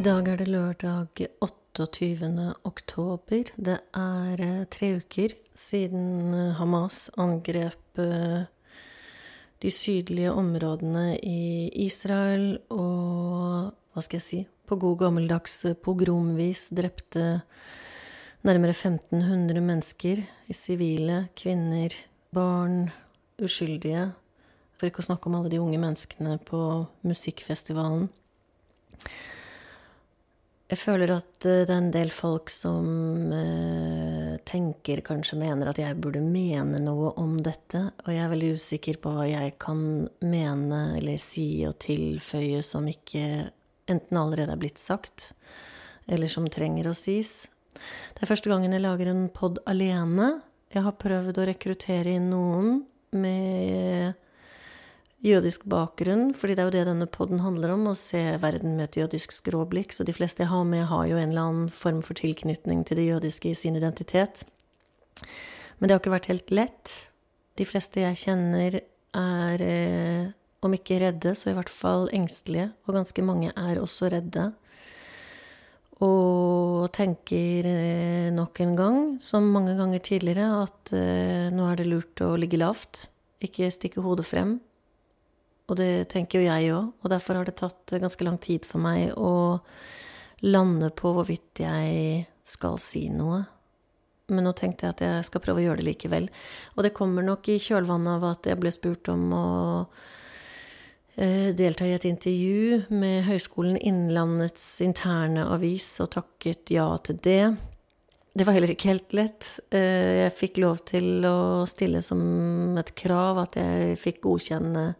I dag er det lørdag 28. oktober. Det er eh, tre uker siden eh, Hamas angrep eh, de sydlige områdene i Israel og hva skal jeg si på god gammeldags pogromvis drepte nærmere 1500 mennesker, sivile, kvinner, barn, uskyldige, for ikke å snakke om alle de unge menneskene på musikkfestivalen. Jeg føler at det er en del folk som eh, tenker, kanskje mener at jeg burde mene noe om dette, og jeg er veldig usikker på hva jeg kan mene eller si og tilføye som ikke enten allerede er blitt sagt, eller som trenger å sies. Det er første gangen jeg lager en pod alene. Jeg har prøvd å rekruttere inn noen med jødisk bakgrunn, fordi det er jo det denne poden handler om, å se verden med et jødisk skråblikk. Så de fleste jeg har med, har jo en eller annen form for tilknytning til det jødiske i sin identitet. Men det har ikke vært helt lett. De fleste jeg kjenner, er eh, om ikke redde, så i hvert fall engstelige. Og ganske mange er også redde. Og tenker eh, nok en gang, som mange ganger tidligere, at eh, nå er det lurt å ligge lavt. Ikke stikke hodet frem. Og det tenker jo jeg òg, og derfor har det tatt ganske lang tid for meg å lande på hvorvidt jeg skal si noe. Men nå tenkte jeg at jeg skal prøve å gjøre det likevel. Og det kommer nok i kjølvannet av at jeg ble spurt om å eh, delta i et intervju med Høgskolen Innlandets interne avis, og takket ja til det. Det var heller ikke helt lett. Eh, jeg fikk lov til å stille som et krav at jeg fikk godkjenne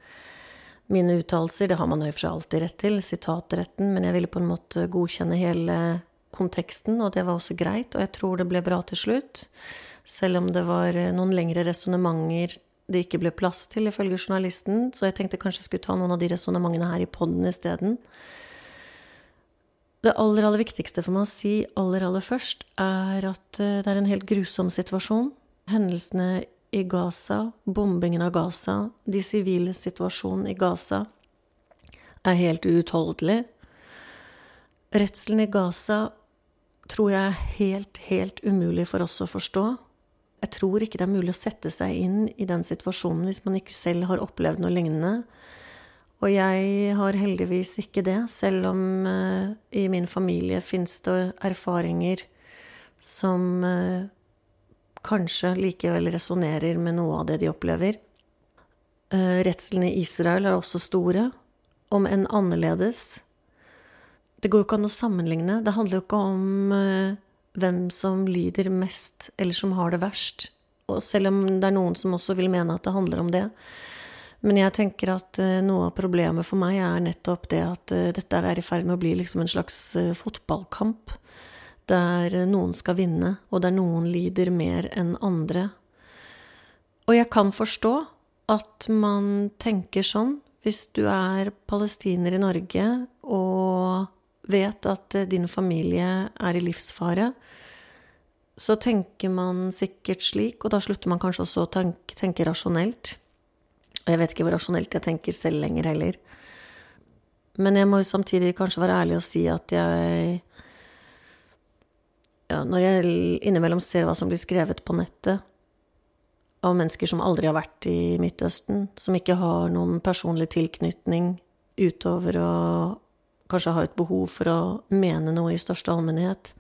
mine uttalelser. Det har man jo for alltid rett til, sitatretten, men jeg ville på en måte godkjenne hele konteksten, og det var også greit, og jeg tror det ble bra til slutt. Selv om det var eh, noen lengre resonnementer det ikke ble plass til, ifølge journalisten, så jeg tenkte kanskje jeg skulle ta noen av de resonnementene her i poden isteden. Det aller, aller viktigste for meg å si aller, aller først, er at eh, det er en helt grusom situasjon. Hendelsene i Gaza, bombingen av Gaza, de sivile situasjonen i Gaza, er helt uutholdelig. Redselen i Gaza tror jeg er helt, helt umulig for oss å forstå. Jeg tror ikke det er mulig å sette seg inn i den situasjonen hvis man ikke selv har opplevd noe lignende. Og jeg har heldigvis ikke det, selv om uh, i min familie fins det erfaringer som uh, kanskje likevel resonnerer med noe av det de opplever. Uh, Redslene i Israel er også store, om enn annerledes. Det går jo ikke an å sammenligne. Det handler jo ikke om uh, hvem som lider mest, eller som har det verst. Og selv om det er noen som også vil mene at det handler om det. Men jeg tenker at uh, noe av problemet for meg er nettopp det at dette er i ferd med å bli liksom en slags fotballkamp der noen skal vinne, og der noen lider mer enn andre. Og jeg kan forstå at man tenker sånn hvis du er palestiner i Norge og vet at din familie er i livsfare. Så tenker man sikkert slik, og da slutter man kanskje også å tenke, tenke rasjonelt. Og jeg vet ikke hvor rasjonelt jeg tenker selv lenger heller. Men jeg må jo samtidig kanskje være ærlig og si at jeg ja, når jeg innimellom ser hva som blir skrevet på nettet av mennesker som aldri har vært i Midtøsten, som ikke har noen personlig tilknytning utover å kanskje ha et behov for å mene noe i største allmennhet,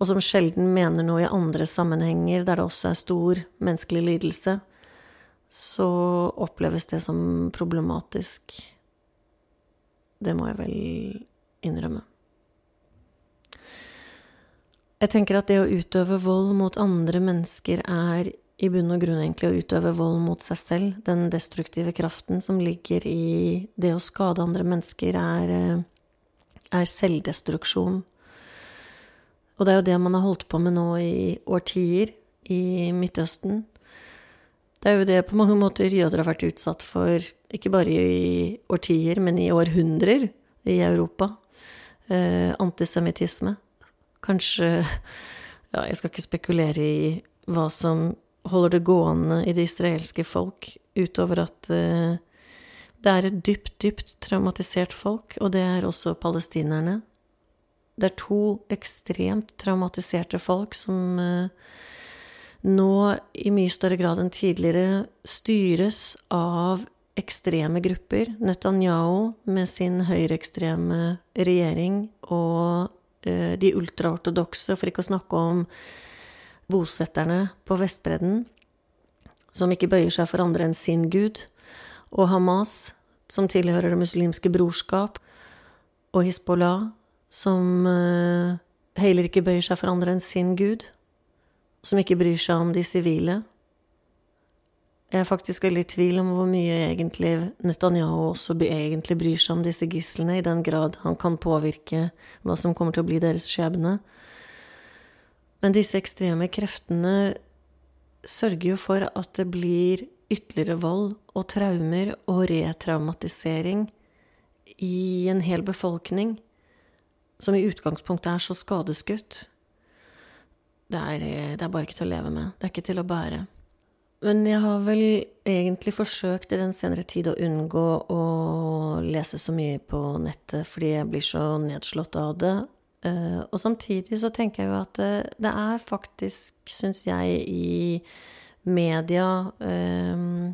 og som sjelden mener noe i andre sammenhenger der det også er stor menneskelig lidelse, så oppleves det som problematisk. Det må jeg vel innrømme. Jeg tenker at det å utøve vold mot andre mennesker er i bunn og grunn egentlig å utøve vold mot seg selv. Den destruktive kraften som ligger i det å skade andre mennesker, er, eh, er selvdestruksjon. Og det er jo det man har holdt på med nå i årtier i Midtøsten. Det er jo det på mange måter jøder har vært utsatt for, ikke bare i årtier, men i århundrer i Europa. Eh, antisemittisme. Kanskje Ja, jeg skal ikke spekulere i hva som holder det gående i det israelske folk, utover at uh, det er et dypt, dypt traumatisert folk, og det er også palestinerne. Det er to ekstremt traumatiserte folk som uh, nå i mye større grad enn tidligere styres av ekstreme grupper. Netanyahu med sin høyreekstreme regjering og de ultraortodokse, for ikke å snakke om bosetterne på Vestbredden, som ikke bøyer seg for andre enn sin gud, og Hamas, som tilhører Det muslimske brorskap, og Hizbollah, som uh, heller ikke bøyer seg for andre enn sin gud, som ikke bryr seg om de sivile. Jeg er faktisk veldig i tvil om hvor mye egentlig Netanyahu også egentlig bryr seg om disse gislene, i den grad han kan påvirke hva som kommer til å bli deres skjebne. Men disse ekstreme kreftene sørger jo for at det blir ytterligere vold og traumer og retraumatisering i en hel befolkning som i utgangspunktet er så skadeskutt. Det er, det er bare ikke til å leve med. Det er ikke til å bære. Men jeg har vel egentlig forsøkt i den senere tid å unngå å lese så mye på nettet fordi jeg blir så nedslått av det. Eh, og samtidig så tenker jeg jo at det, det er faktisk, syns jeg, i media um,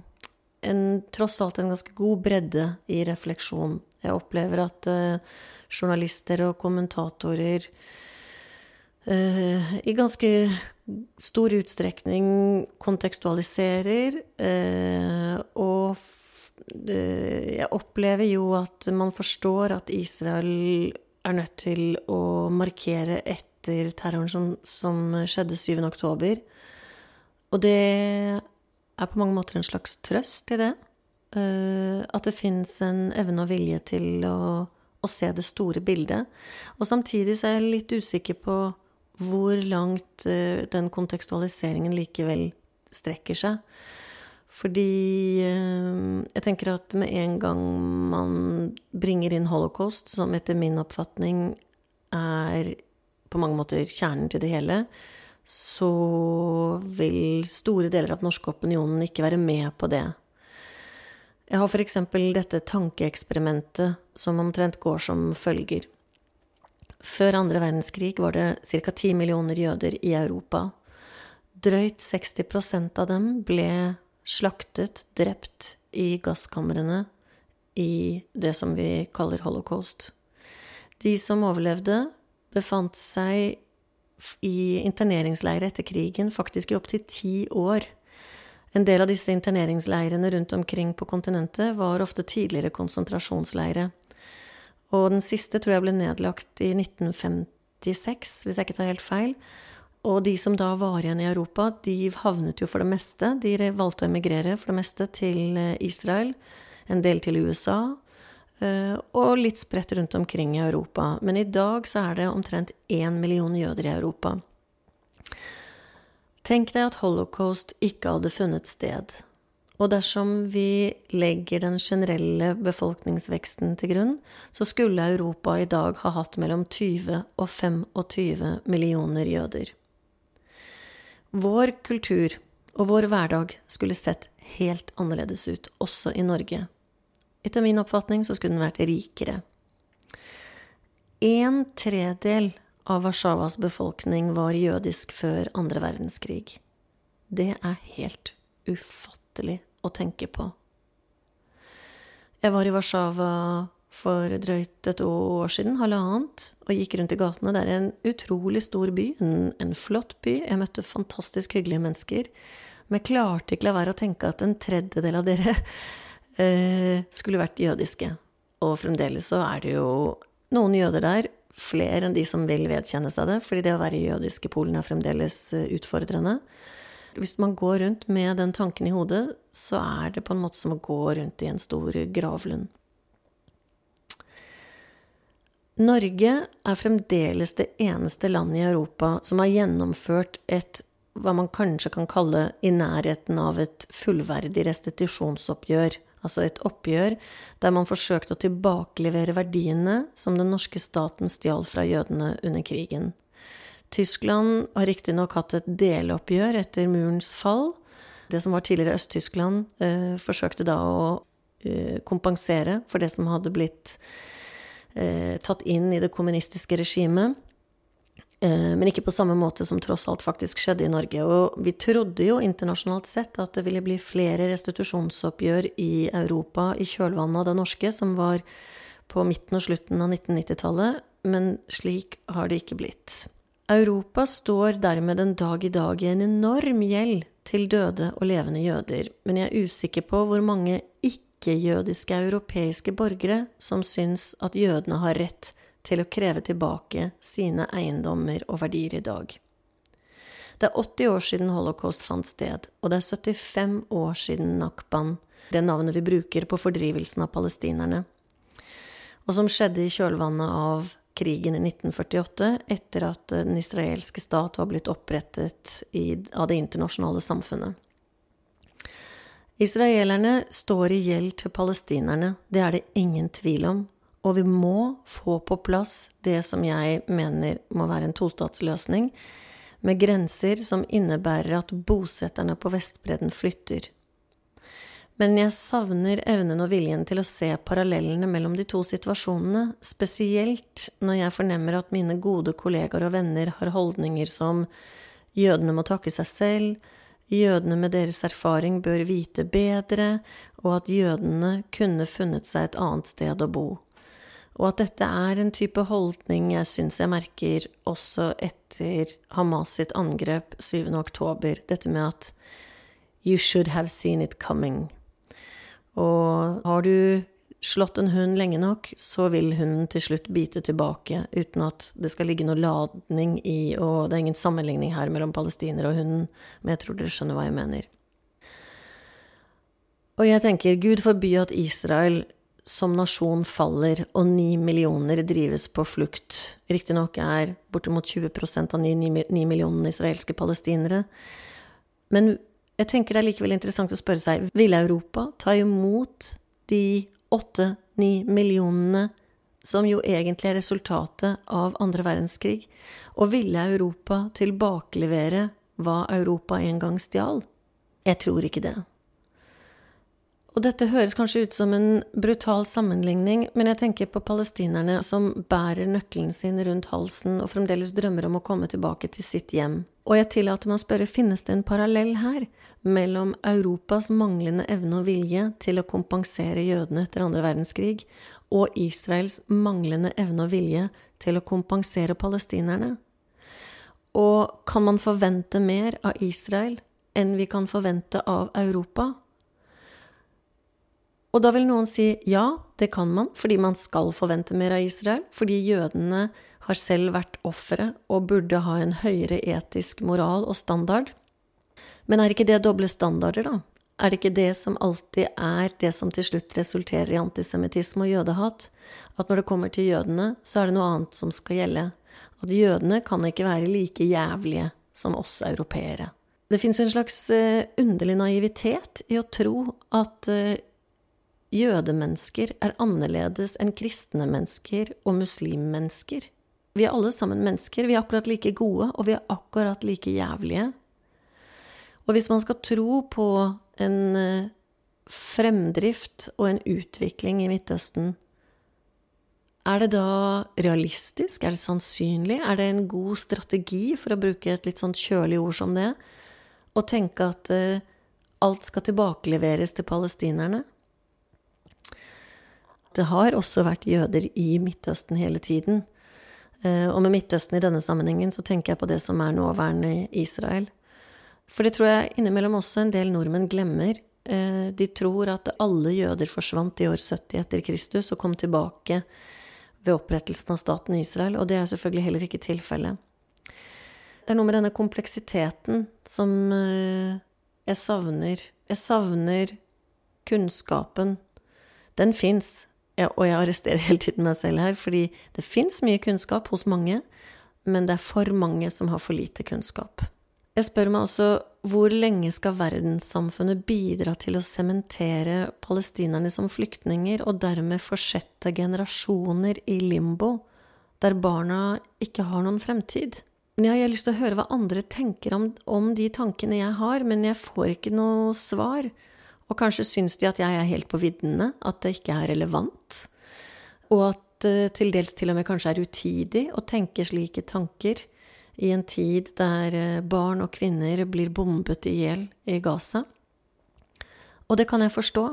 en, tross alt en ganske god bredde i refleksjon. Jeg opplever at journalister og kommentatorer i ganske stor utstrekning kontekstualiserer, uh, og jeg opplever jo at man forstår at Israel er nødt til å markere etter terroren som, som skjedde 7. oktober. Og det er på mange måter en slags trøst i det. Uh, at det fins en evne og vilje til å, å, se det store bildet. Og samtidig så er jeg litt usikker på hvor langt uh, den kontekstualiseringen likevel strekker seg. Fordi eh, jeg tenker at med en gang man bringer inn holocaust, som etter min oppfatning er på mange måter kjernen til det hele, så vil store deler av den norske opinionen ikke være med på det. Jeg har f.eks. dette tankeeksperimentet som omtrent går som følger. Før andre verdenskrig var det ca. 10 millioner jøder i Europa. Drøyt 60% av dem ble slaktet, drept i gasskamrene i det som vi kaller holocaust. De som overlevde, befant seg i interneringsleirer etter krigen faktisk i opptil ti år. En del av disse interneringsleirene rundt omkring på kontinentet var ofte tidligere konsentrasjonsleire. Og den siste tror jeg ble nedlagt i 1956, hvis jeg ikke tar helt feil. Og de som da var igjen i Europa, de havnet jo for det meste De valgte å emigrere for det meste til eh, Israel, en del til USA, eh, og litt spredt rundt omkring i Europa. Men i dag så er det omtrent én million jøder i Europa. Tenk deg at holocaust ikke hadde funnet sted. Og dersom vi legger den generelle befolkningsveksten til grunn, så skulle Europa i dag ha hatt mellom 20 og 25 millioner jøder. Vår kultur og vår hverdag skulle sett helt annerledes ut, også i Norge. Etter min oppfatning så skulle den vært rikere. En tredel av Warszawas befolkning var jødisk før andre verdenskrig. Det er helt ufattelig å tenke på. Jeg var i Warszawa for drøyt et år siden, halvannet, og gikk rundt i gatene. Det er en utrolig stor by, en, en flott by. Jeg møtte fantastisk hyggelige mennesker. Men jeg klarte ikke la være å tenke at en tredjedel av dere eh, skulle vært jødiske. Og fremdeles så er det jo noen jøder der, flere enn de som vil vedkjenne seg det, fordi det å være jødisk i Polen er fremdeles eh, utfordrende. Hvis man går rundt med den tanken i hodet, så er det på en måte som å gå rundt i en stor gravlund. Norge er fremdeles det eneste landet i Europa som har gjennomført et hva man kanskje kan kalle i nærheten av et fullverdig restitusjonsoppgjør. Altså et oppgjør der man forsøkte å tilbakelevere verdiene som den norske staten stjal fra jødene under krigen. Tyskland har riktignok hatt et deloppgjør etter murens fall. Det som var tidligere Øst-Tyskland, eh, forsøkte da å eh, kompensere for det som hadde blitt eh, tatt inn i det kommunistiske regimet. Eh, men ikke på samme måte som tross alt faktisk skjedde i Norge. Og vi trodde jo internasjonalt sett at det ville bli flere restitusjonsoppgjør i Europa i kjølvannet av det norske, som var på midten og slutten av 1990-tallet, men slik har det ikke blitt. Europa står dermed en dag i dag i en enorm gjeld til døde og levende jøder, men jeg er usikker på hvor mange ikke-jødiske europeiske borgere som syns at jødene har rett til å kreve tilbake sine eiendommer og verdier i dag. Det er 80 år siden holocaust fant sted, og det er 75 år siden nakban, det navnet vi bruker på fordrivelsen av palestinerne, og som skjedde i kjølvannet av krigen i 1948, etter at den israelske stat var blitt opprettet i, av det internasjonale samfunnet. Israelerne står i gjeld til palestinerne, det er det ingen tvil om, og vi må få på plass det som jeg mener må være en tostatsløsning, med grenser som innebærer at bosetterne på Vestbredden flytter. Men jeg savner evnen og viljen til å se parallellene mellom de to situasjonene, spesielt når jeg fornemmer at mine gode kollegaer og venner har holdninger som jødene må takke seg selv, jødene med deres erfaring bør vite bedre, og at jødene kunne funnet seg et annet sted å bo. Og at dette er en type holdning jeg syns jeg merker også etter Hamas sitt angrep 7. oktober, dette med at you should have seen it coming. Og har du slått en hund lenge nok, så vil hunden til slutt bite tilbake, uten at det skal ligge noe ladning i Og det er ingen sammenligning her mellom palestinere og hunden, men jeg tror dere skjønner hva jeg mener. Og jeg tenker, Gud forby at Israel som nasjon faller, og ni millioner drives på flukt. Riktignok er bortimot 20% av ni millionene israelske palestinere. Men jeg tenker det er likevel interessant å spørre seg vil Europa ta imot de åtte-ni millionene som jo egentlig er resultatet av andre verdenskrig, og ville Europa tilbakelevere hva Europa en gang stjal? Jeg tror ikke det. Og dette høres kanskje ut som en brutal sammenligning, men jeg tenker på palestinerne som bærer nøkkelen sin rundt halsen og fremdeles drømmer om å komme tilbake til sitt hjem. Og jeg tillater meg å spørre, finnes det en parallell her mellom Europas manglende evne og vilje til å kompensere jødene etter andre verdenskrig, og Israels manglende evne og vilje til å kompensere palestinerne? Og kan man forvente mer av Israel enn vi kan forvente av Europa? Og da vil noen si ja, det kan man, fordi man skal forvente mer av Israel, fordi jødene har selv vært ofre og burde ha en høyere etisk moral og standard. Men er ikke det doble standarder, da? Er det ikke det som alltid er det som til slutt resulterer i antisemittisme og jødehat? At når det kommer til jødene, så er det noe annet som skal gjelde. At jødene kan ikke være like jævlige som oss europeere. Det fins jo en slags uh, underlig naivitet i å tro at uh, jødemennesker er annerledes enn kristne mennesker og muslimmennesker. Vi er alle sammen mennesker. Vi er akkurat like gode, og vi er akkurat like jævlige. Og hvis man skal tro på en eh, fremdrift og en utvikling i Midtøsten, er det da realistisk? Er det sannsynlig? Er det en god strategi, for å bruke et litt sånn kjølig ord som det, å tenke at uh, alt skal tilbakeleveres til palestinerne? Det har også vært jøder i Midtøsten hele tiden. Eh, og med Midtøsten i denne sammenhengen så tenker jeg på det som er nåværende Israel. For det tror jeg innimellom også en del nordmenn glemmer. Eh, de tror at alle jøder forsvant i år 70 etter Kristus og kom tilbake ved opprettelsen av staten Israel, og det er selvfølgelig heller ikke tilfellet. Det er noe med denne kompleksiteten som eh, jeg savner. Jeg savner kunnskapen. Den fins, ja, og jeg arresterer hele tiden meg selv her, fordi det fins mye kunnskap hos mange, men det er for mange som har for lite kunnskap. Jeg spør meg også hvor lenge skal verdenssamfunnet bidra til å sementere palestinerne som flyktninger, og dermed forsette generasjoner i limbo, der barna ikke har noen fremtid? Ja, jeg har lyst til å høre hva andre tenker om, om de tankene jeg har, men jeg får ikke noe svar. Og kanskje syns de at jeg er helt på viddene, at det ikke er relevant, og at det til dels til og med kanskje er utidig å tenke slike tanker i en tid der eh, barn og kvinner blir bombet i hjel i Gaza. Og det kan jeg forstå.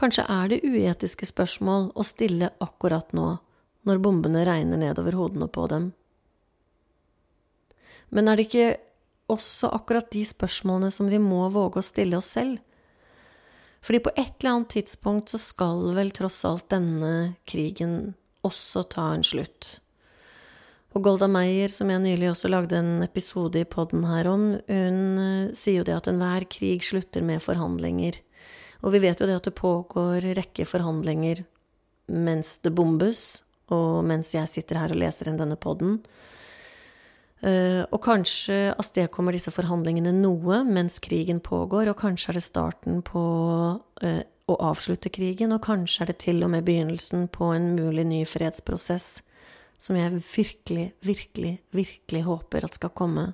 Kanskje er det uetiske spørsmål å stille akkurat nå, når bombene regner nedover hodene på dem. Men er det ikke også akkurat de spørsmålene som vi må våge å stille oss selv? Fordi på et eller annet tidspunkt så skal vel tross alt denne krigen også ta en slutt. Og Golda Meyer, som jeg nylig også lagde en episode i poden her om, hun eh, sier jo det at enhver krig slutter med forhandlinger. Og vi vet jo det at det pågår rekke forhandlinger mens det bombes, og mens jeg sitter her og leser inn denne poden. Eh, og kanskje avstedkommer disse forhandlingene noe mens krigen pågår, og kanskje er det starten på eh, å avslutte krigen, og kanskje er det til og med begynnelsen på en mulig ny fredsprosess, som jeg virkelig, virkelig, virkelig håper at skal komme.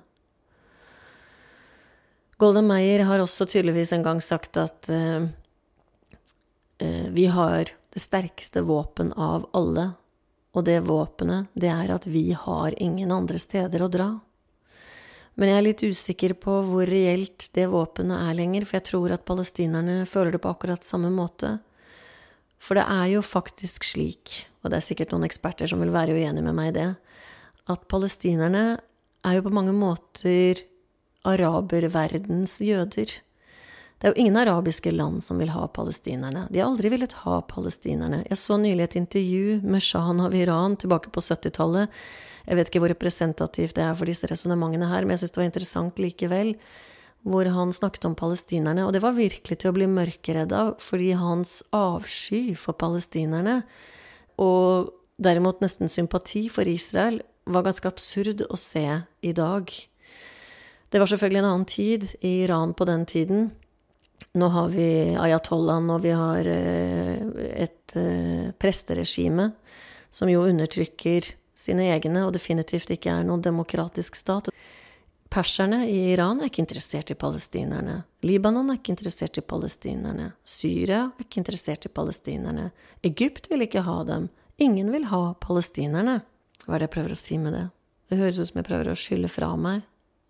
Golda Meyer har også tydeligvis en gang sagt at uh, vi har det sterkeste våpen av alle, og det våpenet, det er at vi har ingen andre steder å dra. Men jeg er litt usikker på hvor reelt det våpenet er lenger, for jeg tror at palestinerne føler det på akkurat samme måte. For det er jo faktisk slik, og det er sikkert noen eksperter som vil være uenig med meg i det, at palestinerne er jo på mange måter araberverdens jøder. Det er jo ingen arabiske land som vil ha palestinerne. De har aldri villet ha palestinerne. Jeg så nylig et intervju med Shahan av Iran tilbake på 70-tallet. Jeg vet ikke hvor representativt det er for disse resonnementene her, men jeg syns det var interessant likevel. Hvor han snakket om palestinerne, og det var virkelig til å bli mørkeredd av, fordi hans avsky for palestinerne, og derimot nesten sympati for Israel, var ganske absurd å se i dag. Det var selvfølgelig en annen tid i Iran på den tiden. Nå har vi ayatollahen, og vi har eh, et eh, presteregime som jo undertrykker sine egne, og definitivt ikke er noen demokratisk stat. Perserne i Iran er ikke interessert i palestinerne. Libanon er ikke interessert i palestinerne. Syria er ikke interessert i palestinerne. Egypt vil ikke ha dem. Ingen vil ha palestinerne. Hva er det jeg prøver å si med det? Det høres ut som jeg prøver å skylde fra meg,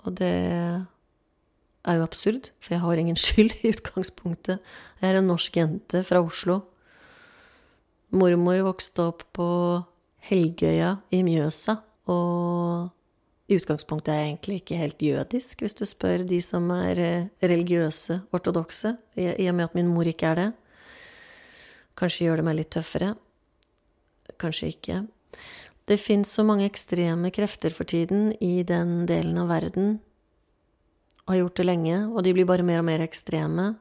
og det er jo absurd, for jeg har ingen skyld i utgangspunktet. Jeg er en norsk jente fra Oslo. Mormor vokste opp på Helgøya i Mjøsa, og i utgangspunktet er jeg egentlig ikke helt jødisk, hvis du spør de som er eh, religiøse, ortodokse, i og med at min mor ikke er det. Kanskje gjør det meg litt tøffere. Kanskje ikke. Det fins så mange ekstreme krefter for tiden i den delen av verden har gjort det lenge, og de blir bare mer og mer ekstreme.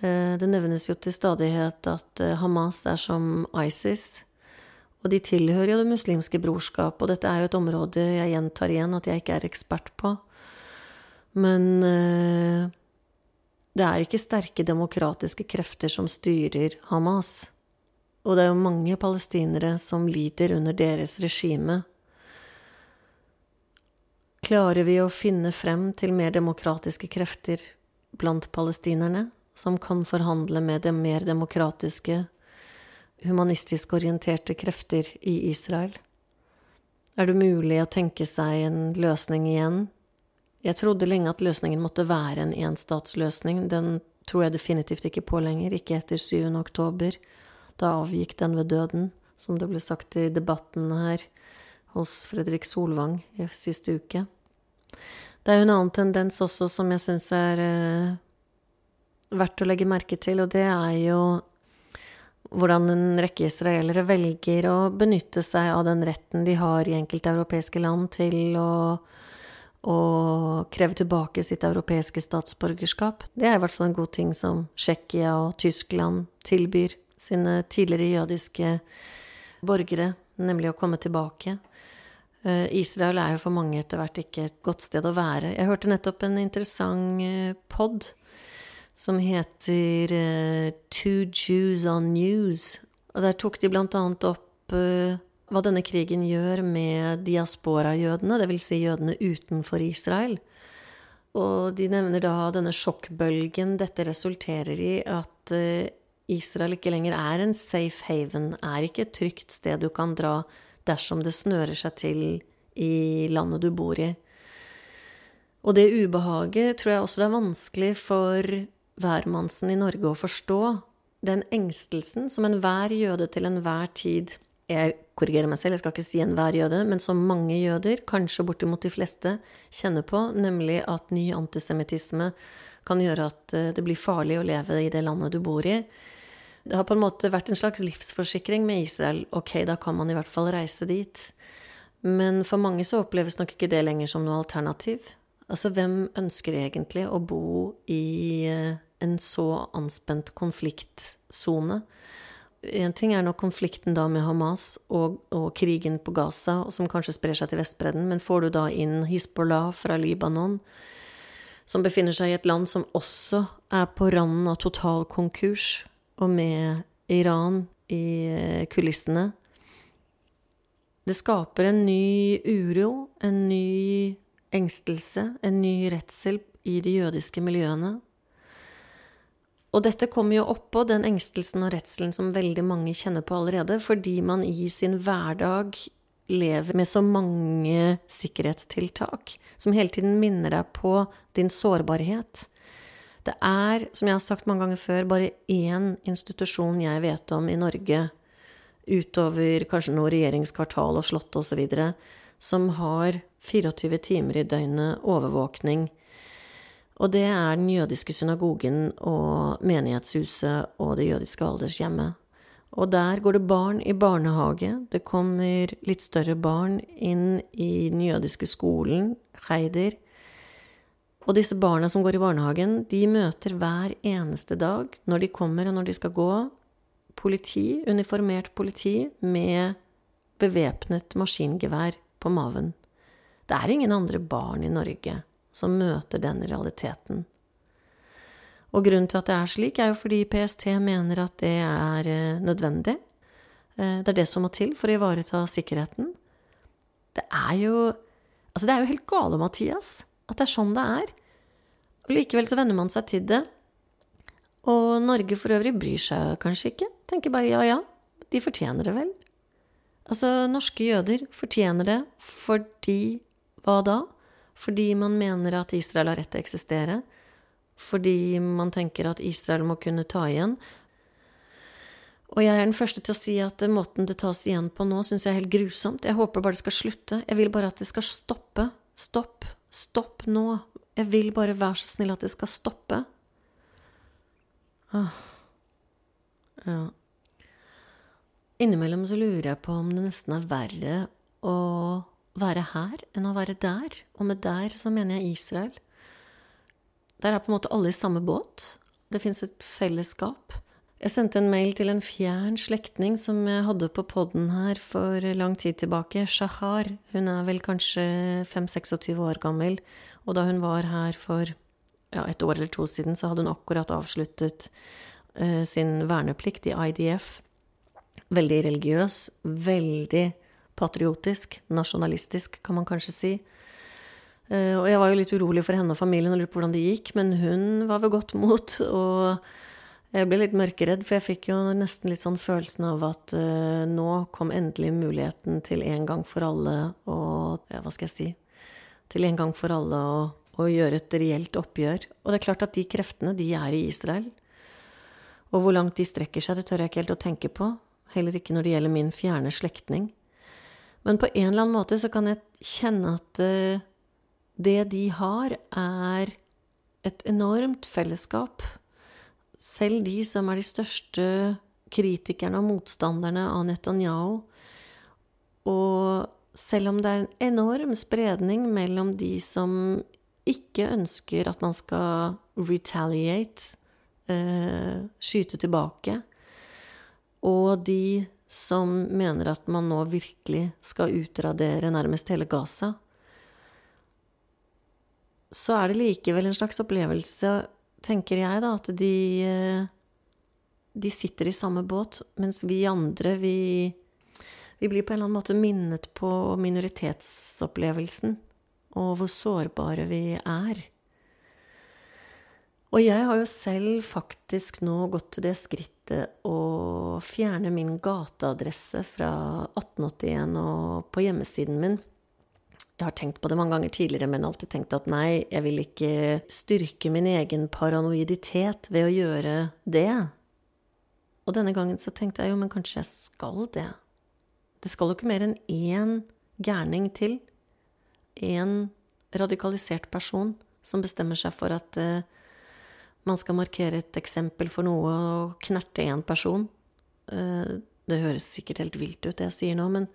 Eh, det nevnes jo til stadighet at eh, Hamas er som ISIS, og de tilhører jo det muslimske brorskap, og dette er jo et område jeg gjentar igjen at jeg ikke er ekspert på. Men eh, det er ikke sterke demokratiske krefter som styrer Hamas. Og det er jo mange palestinere som lider under deres regime. Klarer vi å finne frem til mer demokratiske krefter blant palestinerne, som kan forhandle med de mer demokratiske, humanistisk orienterte krefter i Israel? Er det mulig å tenke seg en løsning igjen? Jeg trodde lenge at løsningen måtte være en enstatsløsning. Den tror jeg definitivt ikke på lenger, ikke etter 7. oktober. Da avgikk den ved døden, som det ble sagt i debatten her hos Fredrik Solvang i siste uke. Det er jo en annen tendens også som jeg syns er eh, verdt å legge merke til, og det er jo hvordan en rekke israelere velger å benytte seg av den retten de har i enkelte europeiske land til å, å kreve tilbake sitt europeiske statsborgerskap. Det er i hvert fall en god ting som Tsjekkia og Tyskland tilbyr sine tidligere jødiske borgere, nemlig å komme tilbake. Eh, Israel er jo for mange etter hvert ikke et godt sted å være. Jeg hørte nettopp en interessant eh, pod som heter uh, Two Jews on News. Og der tok de blant annet opp hva denne krigen gjør med diaspora-jødene, dvs. Si jødene utenfor Israel. Og de nevner da denne sjokkbølgen dette resulterer i at Israel ikke lenger er en safe haven, er ikke et trygt sted du kan dra dersom det snører seg til i landet du bor i. Og det ubehaget tror jeg også det er vanskelig for hvermannsen i Norge å forstå. Den engstelsen som enhver jøde til enhver tid Jeg korrigerer meg selv, jeg skal ikke si enhver jøde, men som mange jøder, kanskje bortimot de fleste, kjenner på, nemlig at ny antisemittisme kan gjøre at eh, det blir farlig å leve i det landet du bor i. Det har på en måte vært en slags livsforsikring med Israel. Ok, da kan man i hvert fall reise dit. Men for mange så oppleves nok ikke det lenger som noe alternativ. Altså, hvem ønsker egentlig å bo i eh, en så anspent konfliktsone? En ting er nå konflikten da med Hamas og, og, krigen på Gaza, som kanskje sprer seg til Vestbredden, men får du da inn Hizbollah fra Libanon, som befinner seg i et land som også er på randen av total konkurs, og med Iran i eh, kulissene. Det skaper en ny uro, en ny engstelse, en ny redsel i de jødiske miljøene. Og dette kommer jo oppå den engstelsen og redselen som veldig mange kjenner på allerede, fordi man i sin hverdag lever med så mange sikkerhetstiltak som hele tiden minner deg på din sårbarhet. Det er, som jeg har sagt mange ganger før, bare én institusjon jeg vet om i Norge, utover kanskje noe regjeringskvartal og slott osv., som har 24 timer i døgnet overvåkning. Og det er den jødiske synagogen og menighetshuset og det jødiske aldershjemmet. Og der går det barn i barnehage, det kommer litt større barn inn i den jødiske skolen, Heider, og disse barna som går i barnehagen, de møter hver eneste dag, når de kommer og når de skal gå, politi, uniformert politi, med bevæpnet maskingevær på maven. Det er ingen andre barn i Norge som møter den realiteten. Og grunnen til at det er slik, er jo fordi PST mener at det er eh, nødvendig. Eh, det er det som må til for å ivareta sikkerheten. Det er jo Altså, det er jo helt gale, Mathias at det er sånn det er. Og likevel så venner man seg til det. Og Norge for øvrig bryr seg kanskje ikke. Tenker bare ja, ja, de fortjener det vel. Altså, norske jøder fortjener det fordi Hva da? Fordi man mener at Israel har rett til å eksistere. Fordi man tenker at Israel må kunne ta igjen. Og jeg er den første til å si at måten det tas igjen på nå, syns jeg er helt grusomt. Jeg håper bare det skal slutte. Jeg vil bare at det skal stoppe. Stopp. Stopp nå. Jeg vil bare være så snill at det skal stoppe. Ah. Ja. Innimellom så lurer jeg på om det nesten er verre å være her enn å være der. Og med der så mener jeg Israel. Der er på en måte alle i samme båt. Det fins et fellesskap. Jeg sendte en mail til en fjern slektning som jeg hadde på poden her for lang tid tilbake. Shahar. Hun er vel kanskje 5-26 år gammel. Og da hun var her for ja, et år eller to siden, så hadde hun akkurat avsluttet uh, sin verneplikt i IDF. Veldig religiøs, veldig patriotisk, nasjonalistisk, kan man kanskje si. Uh, og jeg var jo litt urolig for henne og familien og lurte på hvordan det gikk, men hun var ved godt mot. og jeg ble litt mørkeredd, for jeg fikk jo nesten litt sånn følelsen av at uh, nå kom endelig muligheten til en gang for alle å Ja, hva skal jeg si? Til en gang for alle å gjøre et reelt oppgjør. Og det er klart at de kreftene, de er i Israel. Og hvor langt de strekker seg, det tør jeg ikke helt å tenke på. Heller ikke når det gjelder min fjerne slektning. Men på en eller annen måte så kan jeg kjenne at uh, det de har, er et enormt fellesskap selv de som er de største kritikerne og motstanderne av Netanyahu, og selv om det er en enorm spredning mellom de som ikke ønsker at man skal retaliate, eh, skyte tilbake, og de som mener at man nå virkelig skal utradere nærmest hele Gaza, så er det likevel en slags opplevelse tenker jeg, da, at de, eh, de sitter i samme båt, mens vi andre, vi, vi blir på en eller annen måte minnet på minoritetsopplevelsen, og hvor sårbare vi er. Og jeg har jo selv faktisk nå gått til det skrittet å fjerne min gateadresse fra 1881 og på hjemmesiden min. Jeg har tenkt på det mange ganger tidligere, men alltid tenkt at nei, jeg vil ikke styrke min egen paranoiditet ved å gjøre det. Og denne gangen så tenkte jeg jo, men kanskje jeg skal det. Det skal jo ikke mer enn én gærning til. Én radikalisert person som bestemmer seg for at uh, man skal markere et eksempel for noe og knerte én person. Uh, det høres sikkert helt vilt ut, det jeg sier nå, men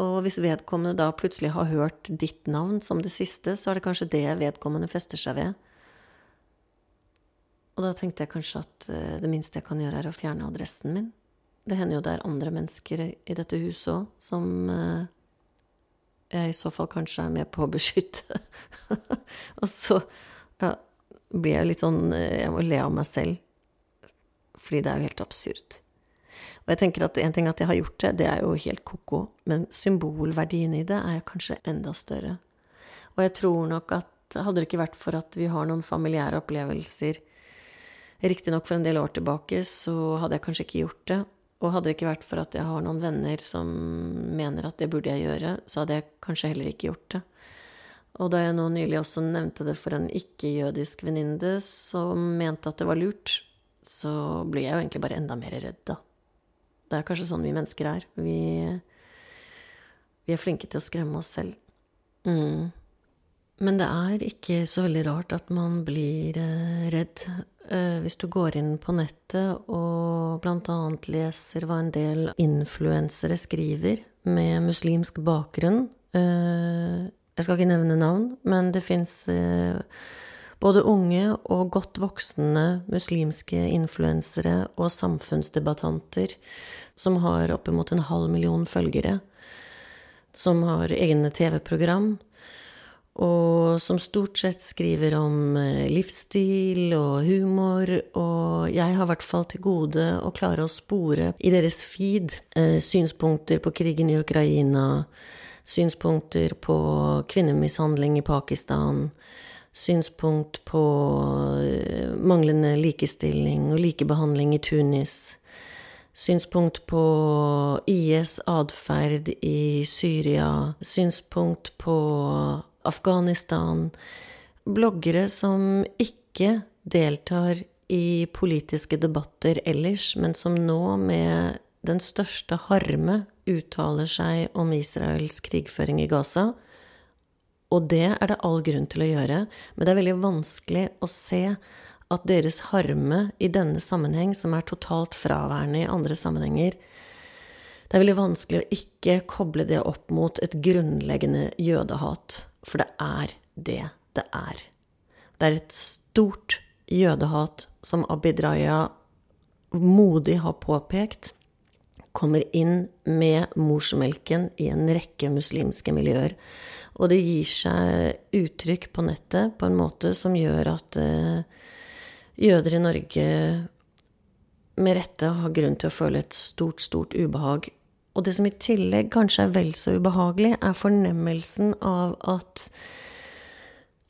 Og hvis vedkommende da plutselig har hørt ditt navn som det siste, så er det kanskje det vedkommende fester seg ved. Og da tenkte jeg kanskje at uh, det minste jeg kan gjøre, er å fjerne adressen min. Det hender jo det er andre mennesker i dette huset òg som jeg i så fall kanskje er med på å beskytte. og så ja, blir jeg litt sånn Jeg må le av meg selv. Fordi det er jo helt absurd. Og jeg tenker at en ting at jeg har gjort det, det er jo helt ko-ko. Men symbolverdien i det er kanskje enda større. Og jeg tror nok at hadde det ikke vært for at vi har noen familiære opplevelser Riktignok for en del år tilbake, så hadde jeg kanskje ikke gjort det. Og hadde det ikke vært for at jeg har noen venner som mener at det burde jeg gjøre, så hadde jeg kanskje heller ikke gjort det. Og da jeg nå nylig også nevnte det for en ikke-jødisk venninne som mente at det var lurt, så blir jeg jo egentlig bare enda mer redd, da. Det er kanskje sånn vi mennesker er. Vi, vi er flinke til å skremme oss selv. Mm. Men det er ikke så veldig rart at man blir eh, redd eh, hvis du går inn på nettet og annet leser hva en del influensere skriver med muslimsk bakgrunn. Eh, jeg skal ikke nevne navn, men det fins både unge og godt voksne muslimske influensere og samfunnsdebattanter som har oppimot en halv million følgere, som har egne TV-program og som stort sett skriver om eh, livsstil og humor, og jeg har i hvert fall til gode å klare å spore i deres feed eh, synspunkter på krigen i Ukraina, synspunkter på kvinnemishandling i Pakistan, synspunkt på eh, manglende likestilling og likebehandling i Tunis, synspunkt på IS' atferd i Syria, synspunkt på Afghanistan, bloggere som ikke deltar i politiske debatter ellers, men som nå med den største harme uttaler seg om Israels krigføring i Gaza. Og det er det all grunn til å gjøre, men det er veldig vanskelig å se at deres harme i denne sammenheng, som er totalt fraværende i andre sammenhenger, det er veldig vanskelig å ikke koble det opp mot et grunnleggende jødehat. For det er det det er. Det er et stort jødehat som Abid Raja modig har påpekt, kommer inn med morsmelken i en rekke muslimske miljøer. Og det gir seg uttrykk på nettet på en måte som gjør at uh, jøder i Norge med rette har grunn til å føle et stort, stort ubehag og det som i tillegg kanskje er vel så ubehagelig, er fornemmelsen av at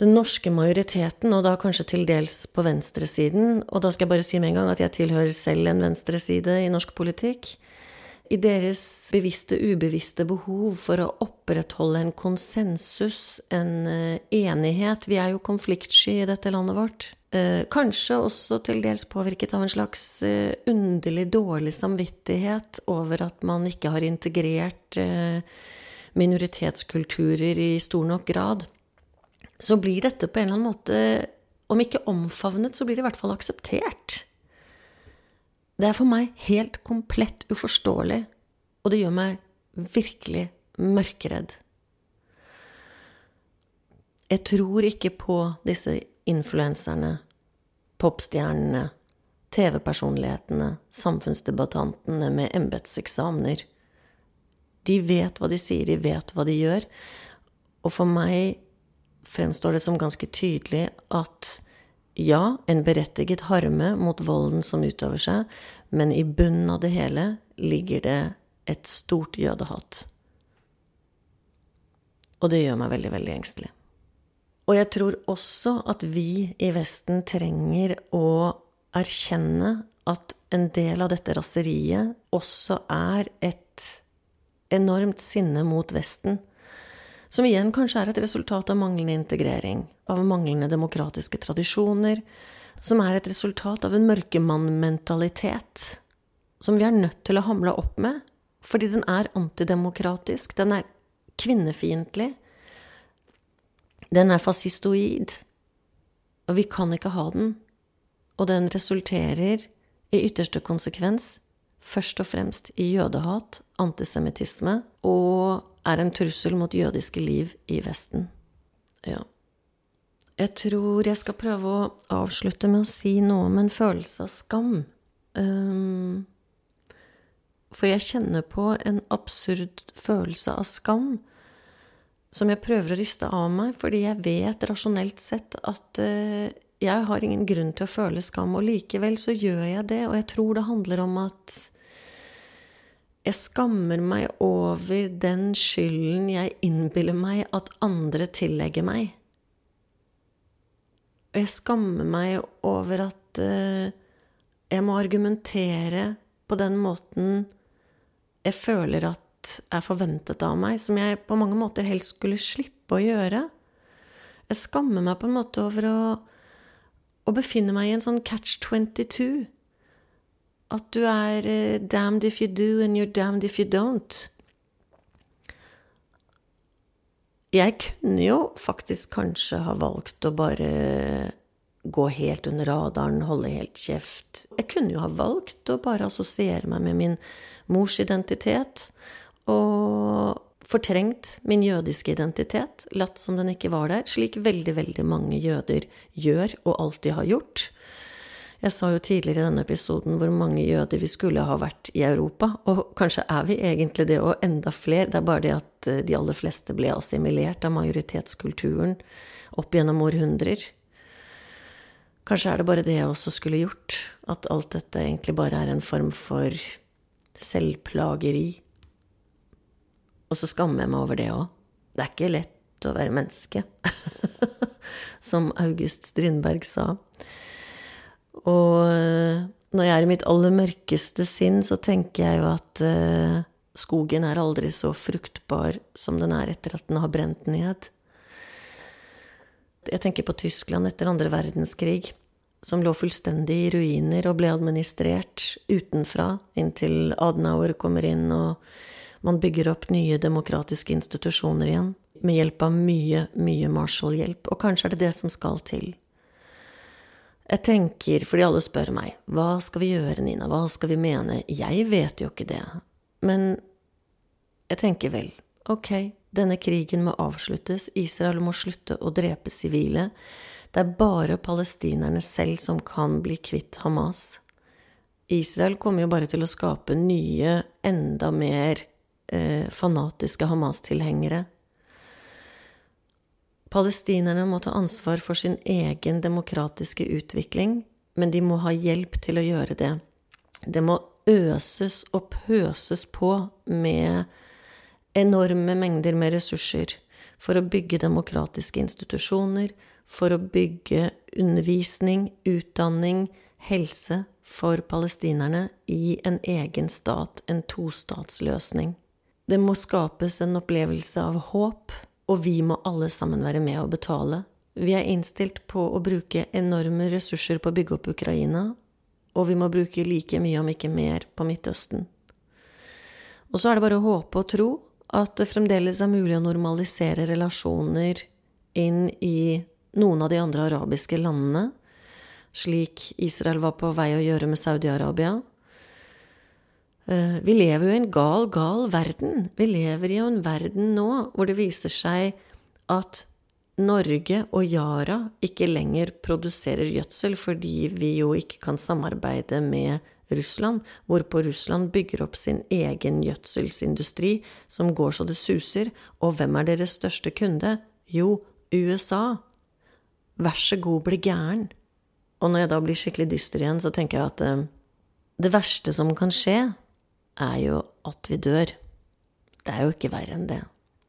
den norske majoriteten, og da kanskje til dels på venstresiden, og da skal jeg bare si med en gang at jeg tilhører selv en venstreside i norsk politikk, i deres bevisste, ubevisste behov for å opprettholde en konsensus, en eh, enighet Vi er jo konfliktsky i dette landet vårt. Eh, kanskje også til dels påvirket av en slags eh, underlig dårlig samvittighet over at man ikke har integrert minoritetskulturer i stor nok grad. Så blir dette på en eller annen måte, om ikke omfavnet, så blir det i hvert fall akseptert. Det er for meg helt komplett uforståelig, og det gjør meg virkelig mørkeredd. Jeg tror ikke på disse influenserne, popstjernene, TV-personlighetene, samfunnsdebattantene med embetseksamener. De vet hva de sier, de vet hva de gjør. Og for meg fremstår det som ganske tydelig at ja, en berettiget harme mot volden som utøver seg, men i bunnen av det hele ligger det et stort jødehat. Og det gjør meg veldig, veldig engstelig. Og jeg tror også at vi i Vesten trenger å erkjenne at en del av dette raseriet også er et enormt sinne mot Vesten. Som igjen kanskje er et resultat av manglende integrering, av manglende demokratiske tradisjoner, som er et resultat av en mørkemannmentalitet som vi er nødt til å hamle opp med, fordi den er antidemokratisk, den er kvinnefiendtlig, den er fascistoid, og vi kan ikke ha den, og den resulterer i ytterste konsekvens først og fremst i jødehat, antisemittisme, og er en trussel mot jødiske liv i Vesten. Ja. Jeg tror jeg skal prøve å avslutte med å si noe om en følelse av skam. Um, for jeg kjenner på en absurd følelse av skam som jeg prøver å riste av meg, fordi jeg vet rasjonelt sett at uh, jeg har ingen grunn til å føle skam, og likevel så gjør jeg det, og jeg tror det handler om at jeg skammer meg over den skylden jeg innbiller meg at andre tillegger meg. Og jeg skammer meg over at uh, jeg må argumentere på den måten jeg føler at er forventet av meg, som jeg på mange måter helst skulle slippe å gjøre. Jeg skammer meg på en måte over å, å befinne meg i en sånn catch 22. At du er uh, damned if you do and you're damned if you don't. Jeg kunne jo faktisk kanskje ha valgt å bare gå helt under radaren, holde helt kjeft. Jeg kunne jo ha valgt å bare assosiere meg med min mors identitet og fortrengt min jødiske identitet, latt som den ikke var der, slik veldig, veldig mange jøder gjør og alltid har gjort. Jeg sa jo tidligere i denne episoden hvor mange jøder vi skulle ha vært i Europa, og kanskje er vi egentlig det, og enda flere, det er bare det at eh, de aller fleste ble assimilert av majoritetskulturen opp gjennom århundrer. Kanskje er det bare det jeg også skulle gjort, at alt dette egentlig bare er en form for selvplageri. Og så skammer jeg meg over det òg. Det er ikke lett å være menneske, som August Strindberg sa. Og eh, når jeg er i mitt aller mørkeste sinn, så tenker jeg jo at uh, skogen er aldri så fruktbar som den er etter at den har brent ned. Jeg tenker på Tyskland etter andre verdenskrig som lå fullstendig i ruiner og ble administrert utenfra inntil Adenauer kommer inn og man bygger opp nye demokratiske institusjoner igjen med hjelp av mye, mye Marshall-hjelp. Og kanskje er det det som skal til. Jeg tenker, fordi alle spør meg, hva skal vi gjøre, Nina, hva skal vi mene? Jeg vet jo ikke det. Men jeg tenker vel, ok, denne krigen må avsluttes, Israel må slutte å drepe sivile. Det er bare palestinerne selv som kan bli kvitt Hamas. Israel kommer jo bare til å skape nye, enda mer eh, fanatiske Hamas-tilhengere. Palestinerne må ta ansvar for sin egen demokratiske utvikling, men de må ha hjelp til å gjøre det. Det må øses og pøses på med enorme mengder med ressurser for å bygge demokratiske institusjoner, for å bygge undervisning, utdanning, helse for palestinerne i en egen stat, en tostatsløsning. Det må skapes en opplevelse av håp, og vi må alle sammen være med og betale. Vi er innstilt på å bruke enorme ressurser på å bygge opp Ukraina, og vi må bruke like mye, om ikke mer, på Midtøsten. Og så er det bare å håpe og tro at det fremdeles er mulig å normalisere relasjoner inn i noen av de andre arabiske landene, slik Israel var på vei å gjøre med Saudi-Arabia. Eh, vi lever jo i en gal, gal verden. Vi lever i en verden nå hvor det viser seg at Norge og Yara ikke lenger produserer gjødsel fordi vi jo ikke kan samarbeide med Russland, hvorpå Russland bygger opp sin egen gjødselsindustri som går så det suser, og hvem er deres største kunde? Jo, USA vær så god, bli gæren. Og når jeg da blir skikkelig dyster igjen, så tenker jeg at eh, det verste som kan skje, er jo at vi dør. Det er jo ikke verre enn det.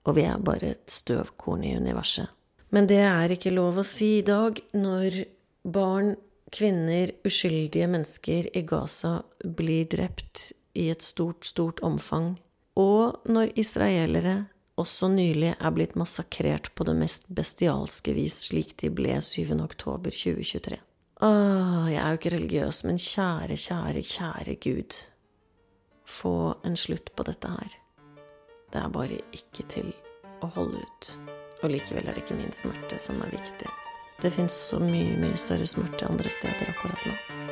Og vi er bare et støvkorn i universet. Men det er ikke lov å si i dag når barn, kvinner, uskyldige mennesker i Gaza blir drept i et stort, stort omfang, og når israelere også nylig er blitt massakrert på det mest bestialske vis, slik de ble 7. oktober 2023. Åh, jeg er jo ikke religiøs, men kjære, kjære, kjære Gud, få en slutt på dette her. Det er bare ikke til å holde ut. Og likevel er det ikke min smerte som er viktig. Det fins så mye, mye større smerte andre steder akkurat nå.